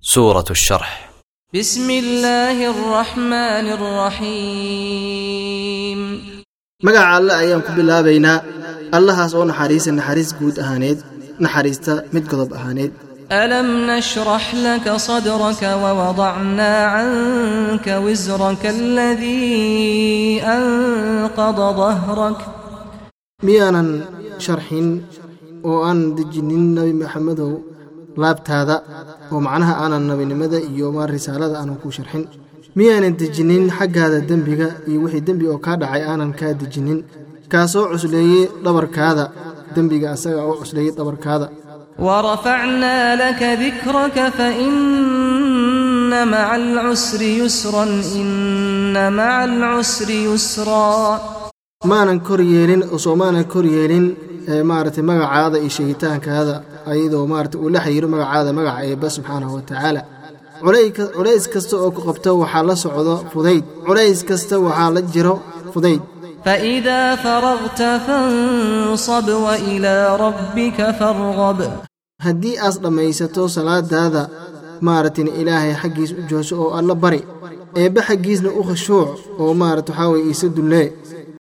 سورة الشرح بسم الله الرحمن الرحيم magaca alle ayaan ku bilaabaynaa allahaas oo naxariisa naxariis guud ahaaneed naxariista mid godob ahaaneed ألم نشرح لك صدرك ووضعنا عنك وزرك الذي أنقض ظهرك miyaanan sharxin oo aan dejinin nebi maxamedow laabtaada oo macnaha aanan nabinimada iyo ma risaalada aanan kuu sharxin. Miyaanan dejinin xaggaada dembiga iyo wixii dembi oo kaa dhacay aanan kaa dejinin kaasoo cusleeyey dhabarkaada dembiga asaga oo cusleeyey dhabarkaada. Warafacnaa laka dikraka faina maca alcusri yusran ina maca alcusri yusraa maanan kor yeelin oo soomaanan kor yeelin maarata magacaada iyo sheegitaankaada ayadoo maarata uu la xiriiro magacaada magaca eeba subxaanahu watacaala culays kasta oo ku qabto waxaa la socdo fudayd. Culays kasta waxaa la jiro fudayd. Faidaa faragta fansab wailaa rabbika farqab haddii aas dhammaysato salaadaada maaragtina ilaahay xaggiis u jooso oo alla bari eebba xaggiisna u khashuuc oo maarata waxaa weye iisa dullee